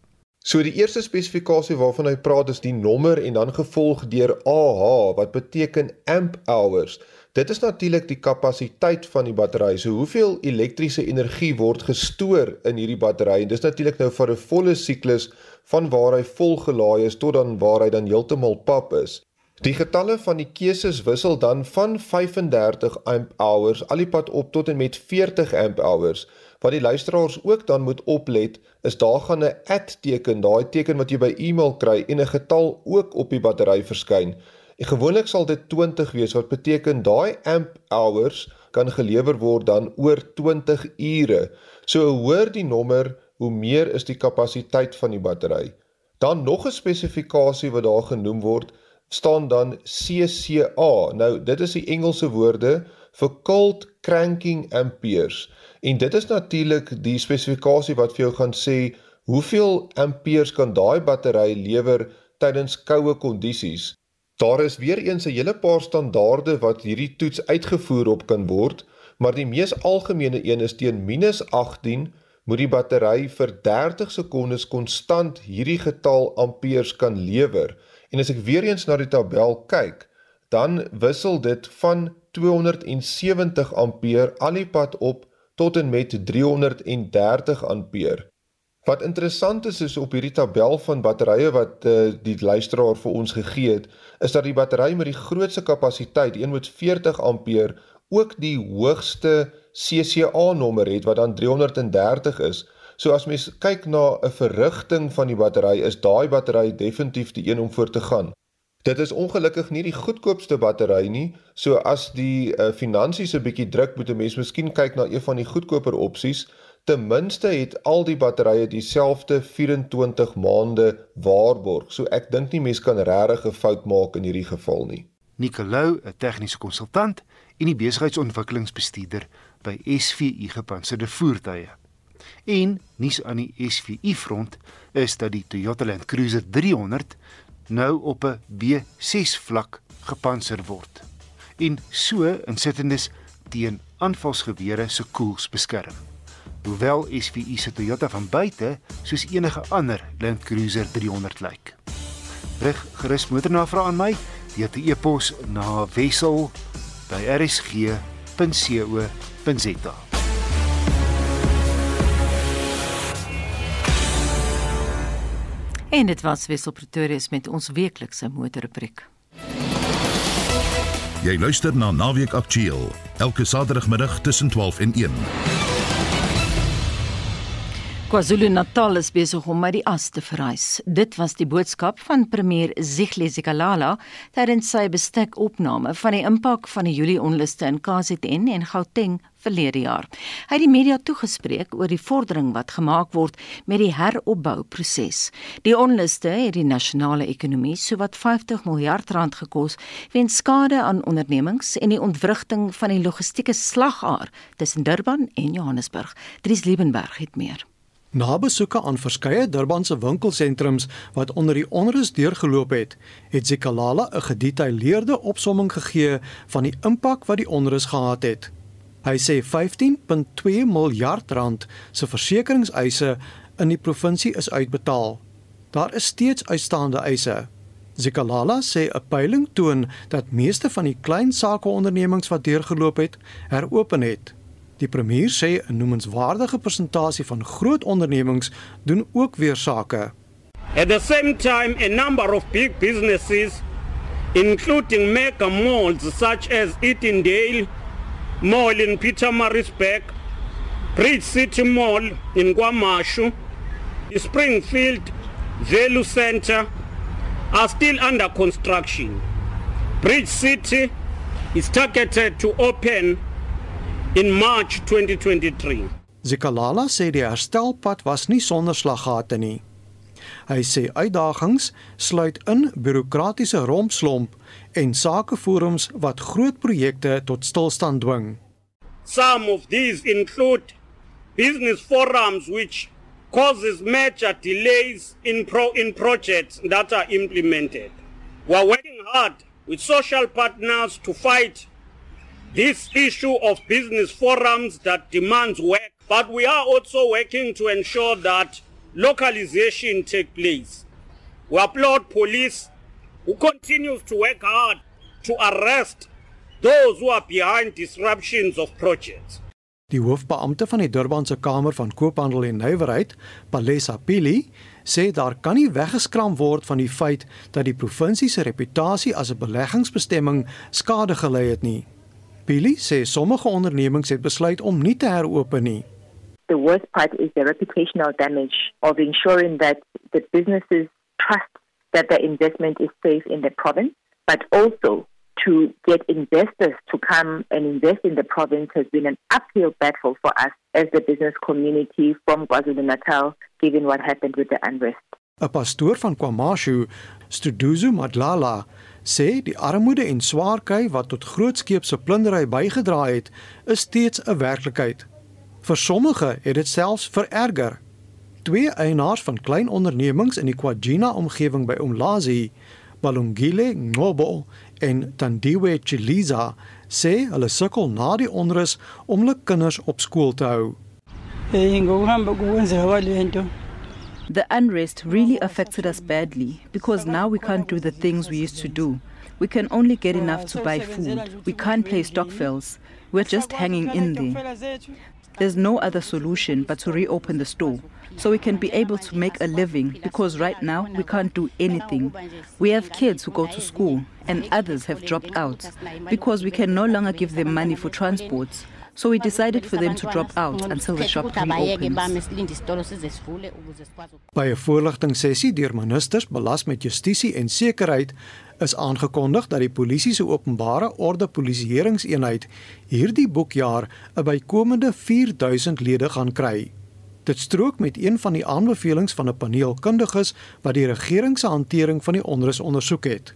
Speaker 17: So die eerste spesifikasie waarvan hy praat is die nommer en dan gevolg deur AH wat beteken amp hours. Dit is natuurlik die kapasiteit van die battery. So hoeveel elektriese energie word gestoor in hierdie battery? En dis natuurlik nou vir 'n volle siklus van waar hy volgelaai is tot dan waar hy dan heeltemal pap is. Die getalle van die keuses wissel dan van 35 amp hours al die pad op tot en met 40 amp hours. Wat die luisteraars ook dan moet oplet, is daar gaan 'n @teken, daai teken wat jy by e-mail kry en 'n getal ook op die battery verskyn. En gewoonlik sal dit 20 wees wat beteken daai amp hours kan gelewer word dan oor 20 ure. So hoor die nommer, hoe meer is die kapasiteit van die battery. Dan nog 'n spesifikasie wat daar genoem word, staan dan CCA. Nou dit is die Engelse woorde vir cold cranking amperes. En dit is natuurlik die spesifikasie wat vir jou gaan sê hoeveel amperes kan daai battery lewer tydens koue kondisies. Daar is weer eens 'n hele paar standaarde wat hierdie toets uitgevoer op kan word, maar die mees algemene een is teen -18, moet die battery vir 30 sekondes konstant hierdie getal amperes kan lewer. En as ek weer eens na die tabel kyk, dan wissel dit van 270 ampere al die pad op tot en met 330 ampere. Wat interessant is is op hierdie tabel van batterye wat uh, die luisteraar vir ons gegee het, is dat die battery met die grootste kapasiteit 140 ampere ook die hoogste CCA nommer het wat dan 330 is. So as mens kyk na 'n verrigting van die battery, is daai battery definitief die een om voor te gaan. Dit is ongelukkig nie die goedkoopste battery nie. So as die uh, finansies 'n bietjie druk, moet 'n mens miskien kyk na een van die goedkoper opsies. Ten minste het al die batterye dieselfde 24 maande waarborg. So ek dink nie mens kan regtig 'n fout maak in hierdie geval nie.
Speaker 16: Nicolou, 'n tegniese konsultant en die besigheidsontwikkelingsbestuurder by SVU gepantserde voertuie. En nuus aan die SVU front is dat die Toyota Land Cruiser 300 nou op 'n B6 vlak gepantser word en so insittendes teen aanvalsgewere se koels beskerm. Hoewel SVU se Toyota van buite soos enige ander Land Cruiser 300 lyk. Rig gerus motornavraag aan my deur te e-pos na wissel@rsg.co.za.
Speaker 4: En dit was Wessel Pretorius met ons weeklikse motorrubriek.
Speaker 18: Jy luister na Naweek Aktueel elke Saterdagmiddag tussen 12 en 1.
Speaker 4: KwaZulu-Natal is besig om uit die as te verhuis. Dit was die boodskap van premier Zihle Zikalala tydens sy bestekopname van die impak van die Julie onluste in KZN en Gauteng verlede jaar. Hy het die media toegespreek oor die vordering wat gemaak word met die heropbouproses. Die onluste het die nasionale ekonomie sowat 50 miljard rand gekos weens skade aan ondernemings en die ontwrigting van die logistieke slagaar tussen Durban en Johannesburg. Dries Liebenberg het meer.
Speaker 19: Na besoeke aan verskeie Durbanse winkelsentrums wat onder die onrus deurgeloop het, het Zikalala 'n gedetailleerde opsomming gegee van die impak wat die onrus gehad het. Hy sê 15.2 miljard rand se versekeringseise in die provinsie is uitbetaal. Daar is steeds uitstaande eise. Zikalala sê 'n peiling toon dat meeste van die klein sakeondernemings wat deurgeloop het, heropen het. Die premier sê 'n noemenswaardige persentasie van groot ondernemings doen ook weer sake.
Speaker 20: At the same time, a number of big businesses including mega malls such as Etindale Mall in Pietermaritzburg, Bridge City Mall in KwaMashu, Springfield Value Center are still under construction. Bridge City is targeted to open in March 2023.
Speaker 19: Zikalala sê die herstelpad was nie sonder slaggate nie. Hy sê uitdagings sluit in bureaukratiese rompslomp en sakeforums wat groot projekte tot stilstand dwing.
Speaker 20: Some of these include business forums which causes major delays in pro in projects that are implemented. We are working hard with social partners to fight this issue of business forums that demands work, but we are also working to ensure that localization take place. We applaud police who continues to work hard to arrest those who are behind disruptions of projects.
Speaker 19: Die hoofbeampte van die Durbanse Kamer van Koophandel en Nywerheid, Palesa Pili, sê daar kan nie weggeskram word van die feit dat die provinsie se reputasie as 'n beleggingsbestemming skade gelei het nie. Billy sê sommige ondernemings het besluit om nie te heropen nie.
Speaker 21: The worst part is the reputational damage of ensuring that the businesses trust that the investment is safe in the province, but also to get investors to come and invest in the province has been an uphill battle for us as the business community from KwaZulu-Natal, given what happened with the unrest.
Speaker 19: 'n Pastoor van KwaMashu, Studuzu Madlala, sê die armoede en swaar kry wat tot grootskeepse plundering bygedra het, is steeds 'n werklikheid. Vir sommige het dit selfs vererger. Twee eienaars van klein ondernemings in die KwaGina omgewing by Umlazi, Balungile Ngobo en Tandiwe Chiliza, sê hulle sukkel na die onrus om hulle kinders op skool te hou.
Speaker 22: The unrest really affected us badly because now we can't do the things we used to do. We can only get enough to buy food. We can't play Stockfells. We're just hanging in there. There's no other solution but to reopen the store so we can be able to make a living because right now we can't do anything. We have kids who go to school and others have dropped out because we can no longer give them money for transport. So we decided for them to drop out until the shop reopens.
Speaker 19: By 'n voorligtingsessie deur ministers belas met justisie en sekuriteit is aangekondig dat die polisie se openbare orde polisieeringseenheid hierdie boekjaar 'n bykomende 4000 lede gaan kry. Dit strook met een van die aanbevelings van 'n paneel kundiges wat die regering se hantering van die onrus ondersoek het.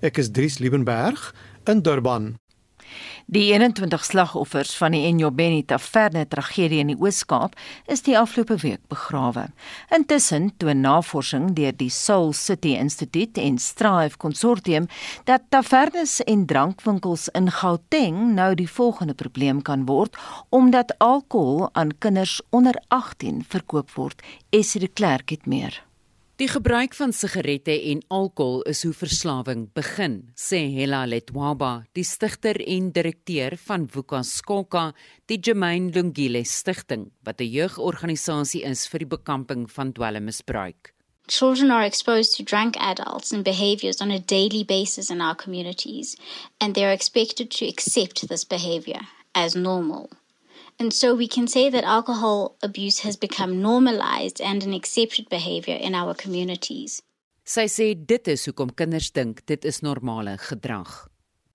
Speaker 19: Ek is Dries Liebenberg in Durban.
Speaker 4: Die 21 slagoffers van die Enyobeni Taverne tragedie in die Oos-Kaap is die afgelope week begrawe. Intussen toon navorsing deur die Soul City Instituut en Strive Consortium dat tavernes en drankwinkels in Gauteng nou die volgende probleem kan word omdat alkohol aan kinders onder 18 verkoop word. Esie de Klerk het meer.
Speaker 23: Die gebruik van sigarette en alkohol is hoe verslawing begin, sê Hela Letwaba, die stigter en direkteur van Vuka Skoka, die Jermaine Lungile Stichting, wat 'n jeugorganisasie is vir die bekamping van dwelmmisbruik.
Speaker 24: Children are exposed to drunk adults and behaviors on a daily basis in our communities, and they're expected to accept this behavior as normal. And so we can say that alcohol abuse has become normalized and an accepted behavior in our communities.
Speaker 23: Sy sê dit is hoekom kinders dink dit is normale gedrag.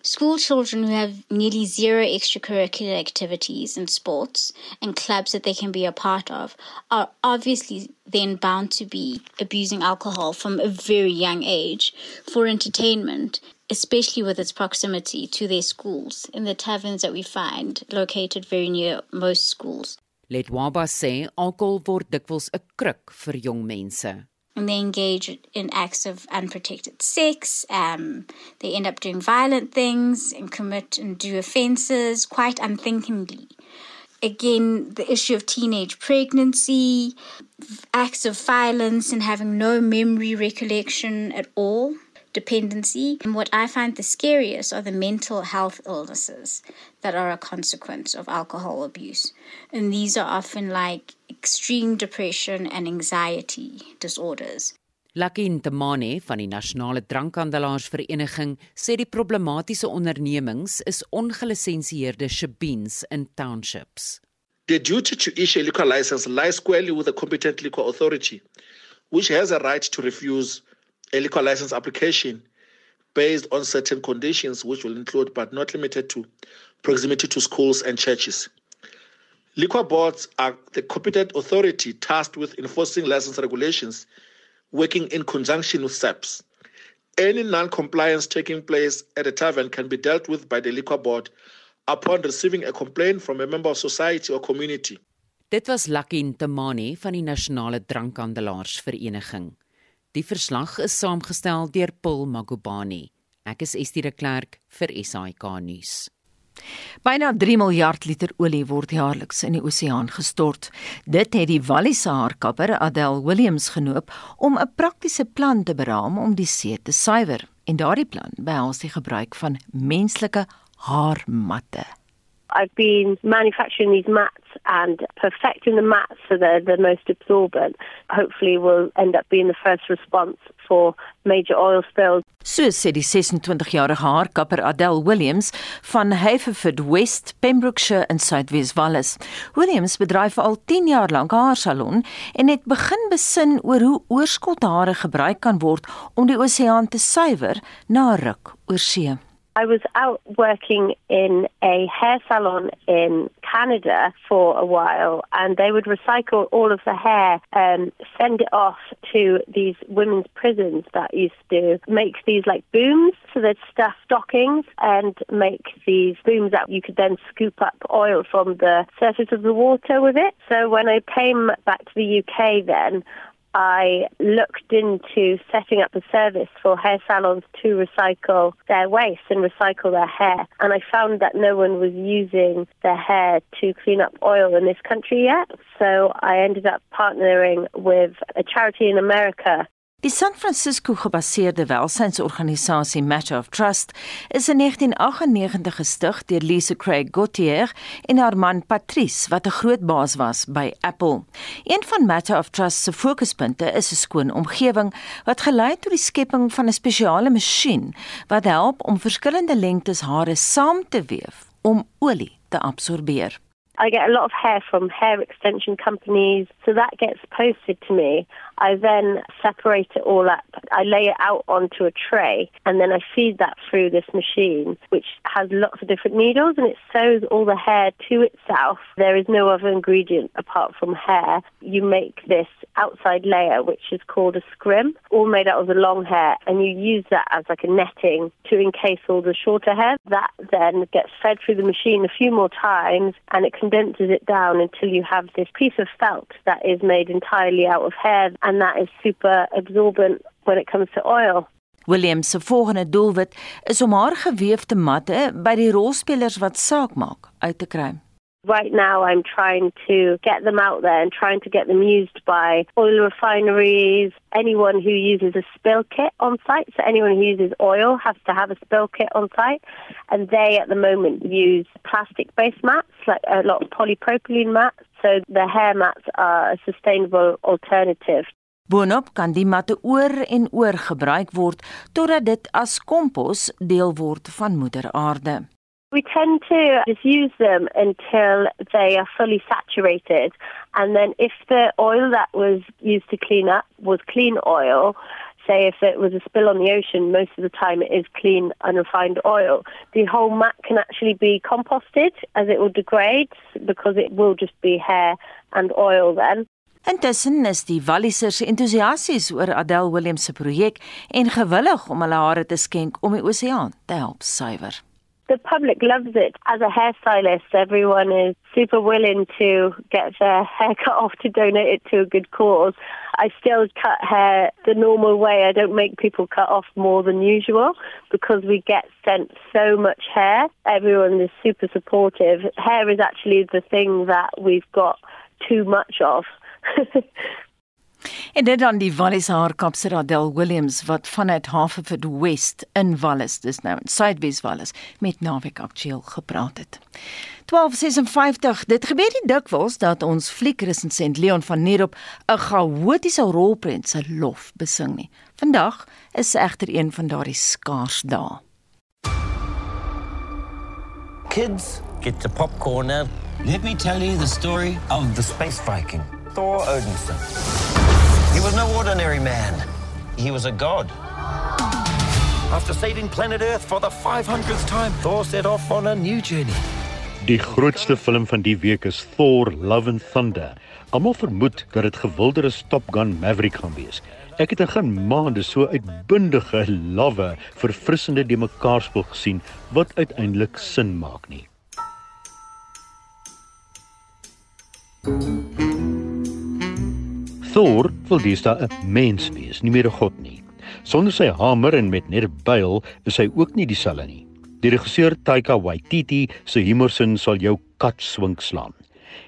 Speaker 24: School children who have nearly zero extracurricular activities and sports and clubs that they can be a part of are obviously then bound to be abusing alcohol from a very young age for entertainment especially with its proximity to their schools in the taverns that we find located very near most schools.
Speaker 23: Let Waba sê alkohol word dikwels 'n kruk vir jong mense.
Speaker 24: And they engage in acts of unprotected sex. Um, they end up doing violent things and commit and do offences quite unthinkingly. Again, the issue of teenage pregnancy, acts of violence, and having no memory recollection at all dependency. And what I find the scariest are the mental health illnesses that are a consequence of alcohol abuse. And these are often like extreme depression and anxiety disorders.
Speaker 23: Lucky Ntamane van die Nasionale Drankhandelaarsvereniging sê die problematiese ondernemings is ongelisensieerde shebeens in townships.
Speaker 25: The duty to issue a liquor license lies squarely with the competent liquor authority, which has a right to refuse a liquor license application based on certain conditions, which will include but not limited to proximity to schools and churches. Liquor boards are the competent authority tasked with enforcing license regulations, working in conjunction with SEPs. Any non compliance taking place at a tavern can be dealt with by the liquor board upon receiving a complaint from a member of society or community.
Speaker 23: Dit was Lucky Ntamani van die Nasionale Drankhandelaarsvereniging. Die verslag is saamgestel deur Paul Magubani. Ek is Estie de Klerk vir SAK nuus.
Speaker 4: Byna 3 miljard liter olie word jaarliks in die oseaan gestort. Dit het die Wallis haarkapper Adele Williams genoop om 'n praktiese plan te beraam om die see te suiwer. En daardie plan behels die gebruik van menslike haarmatte.
Speaker 5: I've been manufacturing these mats and perfecting the mats so they're the most absorbent. Hopefully, will end up being the first response for major oil spills.
Speaker 4: So sê die 26-jarige haarkapper Adele Williams van Haverford West, Pembrokeshire in Suidwes Wallis. Williams bedryf al 10 jaar lank 'n haarsalon en het begin besin oor hoe oorskothare gebruik kan word om die oseaan te suiwer na ruk oor see.
Speaker 5: I was out working in a hair salon in Canada for a while, and they would recycle all of the hair and send it off to these women's prisons that used to make these like booms. So they'd stuff stockings and make these booms that you could then scoop up oil from the surface of the water with it. So when I came back to the UK, then I looked into setting up a service for hair salons to recycle their waste and recycle their hair. And I found that no one was using their hair to clean up oil in this country yet. So I ended up partnering with a charity in America
Speaker 4: Die San Francisco gebaseerde welsynsorganisasie Matter of Trust is in 1998 gestig deur Lisa Craig Gauthier en haar man Patrice wat 'n groot baas was by Apple. Een van Matter of Trust se fokuspunte is 'n skoon omgewing wat gelei het tot die skepping van 'n spesiale masjien wat help om verskillende lengtes hare saam te weef om olie te absorbeer.
Speaker 5: I get a lot of hair from hair extension companies, so that gets posted to me. I then separate it all up. I lay it out onto a tray and then I feed that through this machine, which has lots of different needles and it sews all the hair to itself. There is no other ingredient apart from hair. You make this outside layer, which is called a scrim, all made out of the long hair, and you use that as like a netting to encase all the shorter hair. That then gets fed through the machine a few more times and it condenses it down until you have this piece of felt that is made entirely out of hair and that is super absorbent when it comes to oil.
Speaker 4: William se volgende doelwit is om haar geweefde matte by die rolspelers wat saak maak uit te kry.
Speaker 5: Right now, I'm trying to get them out there and trying to get them used by oil refineries, anyone who uses a spill kit on site. So, anyone who uses oil has to have a spill kit on site. And they, at the moment, use plastic based mats, like a lot of polypropylene mats. So, the hair mats are a sustainable alternative.
Speaker 4: Boonop kan die matte oor en oor gebruik word totdat dit as kompos deel word van moeder aarde.
Speaker 5: We tend to just use them until they are fully saturated. And then if the oil that was used to clean up was clean oil, say if it was a spill on the ocean, most of the time it is clean unrefined oil. The whole mat can actually be composted as it will degrade because it will just be hair and oil then.
Speaker 4: Intussen is die Wallisers entoesiasties oor Adele Williams se projek en gewillig om hulle hare te skenk om die oseaan te help suiwer.
Speaker 5: the public loves it. As a hairstylist, everyone is super willing to get their <laughs> hair cut off to donate it to a good cause. I still cut hair the normal way. I don't make people cut off more than usual because we get sent so much hair. Everyone is super supportive. Hair is actually the thing that we've got too much of. <laughs>
Speaker 4: En dit dan die Wallis haarkapser Adel Williams wat vanuit Haverford West in Wallis, dis nou in Suidwes Wallis, met Naweek Aktueel gepraat het. 1256 Dit gebeur nie dikwels dat ons fliekresensent Leon van Nierop 'n chaotiese rolprent se lof besing nie. Vandag is egter een van daardie skaars dae.
Speaker 26: Kids, get to popcorn. Let me tell you the story of the space Viking, Thor Odinson. He was no ordinary man. He was a god. After saving planet Earth for the 500th time, Thor set off on a new journey.
Speaker 27: Die grootste film van die week is Thor: Love and Thunder. Almal vermoed dat dit gewilderde Top Gun Maverick gaan wees. Ek het in geen maande so uitbundige, lawwe, verfrissende de mekaar spel gesien wat uiteindelik sin maak nie. Thor wil deesdae 'n mens wees, nie meer 'n god nie. Sonder sy hamer en met net 'n byl is hy ook nie dieselfde nie. Die regisseur Taika Waititi se humorsin sal jou kat swink slaan.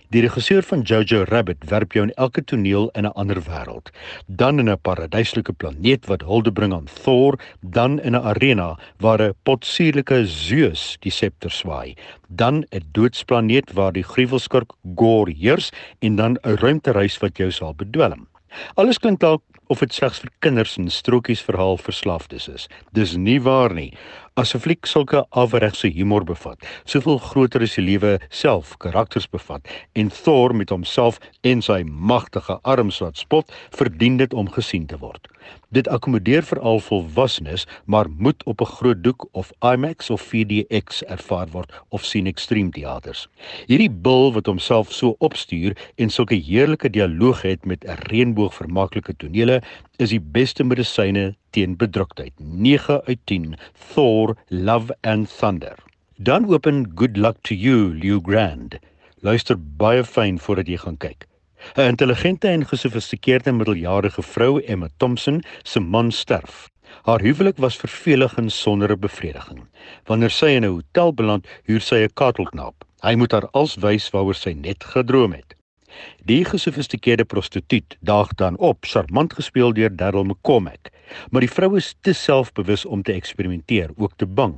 Speaker 27: Die regisseur van Jojo Rabbit werp jou in elke toneel in 'n ander wêreld, dan in 'n paradyslike planeet wat hulde bring aan Thor, dan in 'n arena waar 'n potsuurlike Zeus die septer swaai, dan 'n doodsplaneet waar die gruwelskurk Gore heers en dan 'n ruimtereis wat jou sal bedwelm. Alles klink dalk of dit slegs vir kinders en strokies verhaal verslaafdes is. Dis nie waar nie. As 'n fliek sulke afregse humor bevat, soveel groter is die lewe self karakters bevat en Thor met homself en sy magtige arms wat spot, verdien dit om gesien te word. Dit akkommodeer veral volwassenes, maar moet op 'n groot doek of IMAX of 4DX ervaar word of sien ekstrem teaters. Hierdie bil wat homself so opstuur en sulke heerlike dialoog het met 'n reënboog vermaaklike tonele, is die beste medisyne teen bedruktheid. 9 uit 10. Thor: Love and Thunder. Dan open Good Luck to You, Liu Grand. Luister baie fyn voordat jy gaan kyk. 'n Intelligente en gesofistikeerde middeljarige vrou, Emma Thompson, se man sterf. Haar huwelik was vervelig en sonder 'n bevrediging. Wanneer sy in 'n hotel beland, huur sy 'n katelknaap. Hy moet haar als wys waaroor sy net gedroom het. Die gesofistikeerde prostituut daag dan op, charmant gespeel deur Daryl McCormack, maar die vrou is te selfbewus om te eksperimenteer, ook te bang.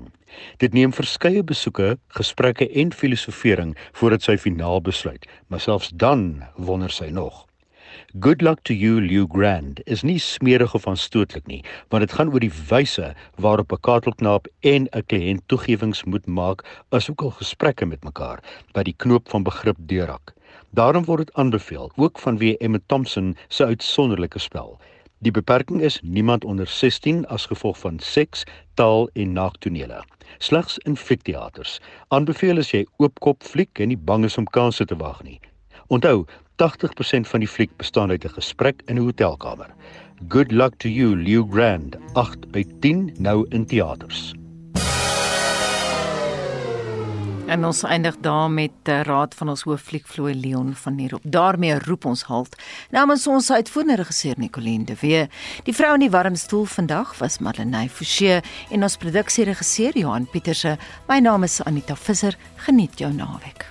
Speaker 27: Dit neem verskeie besoeke, gesprekke en filosofering voordat sy finaal besluit, maar selfs dan wonder sy nog. Good luck to you Liu Grand is nie smerig of aanstootlik nie, want dit gaan oor die wyse waarop 'n katelknaap en 'n kliënt toegewings moet maak asook al gesprekke met mekaar wat die knoop van begrip deurhak. Daarom word dit aanbeveel, ook vanweë Emma Thompson se uitsonderlike spel. Die beperking is niemand onder 16 as gevolg van seks, taal en naaktonele. Slegs in fliekteaters. Aanbeveel as jy oopkop fliek en nie bang is om kansse te wag nie. Onthou, 80% van die fliek bestaan uit 'n gesprek in 'n hotelkamer. Good luck to you, Liu Grand. 8 by 10 nou in teaters.
Speaker 4: En ons eindig daar met uh, raad van ons hooffliekvloei Leon van hier op. daarmee roep ons halt. Namens ons uitvoerende regisseur Nicoline de Wee. Die vrou in die warm stoel vandag was Madeleine Forsie en ons produksieregisseur Johan Pieterse. My naam is Anita Visser. Geniet jou naweek.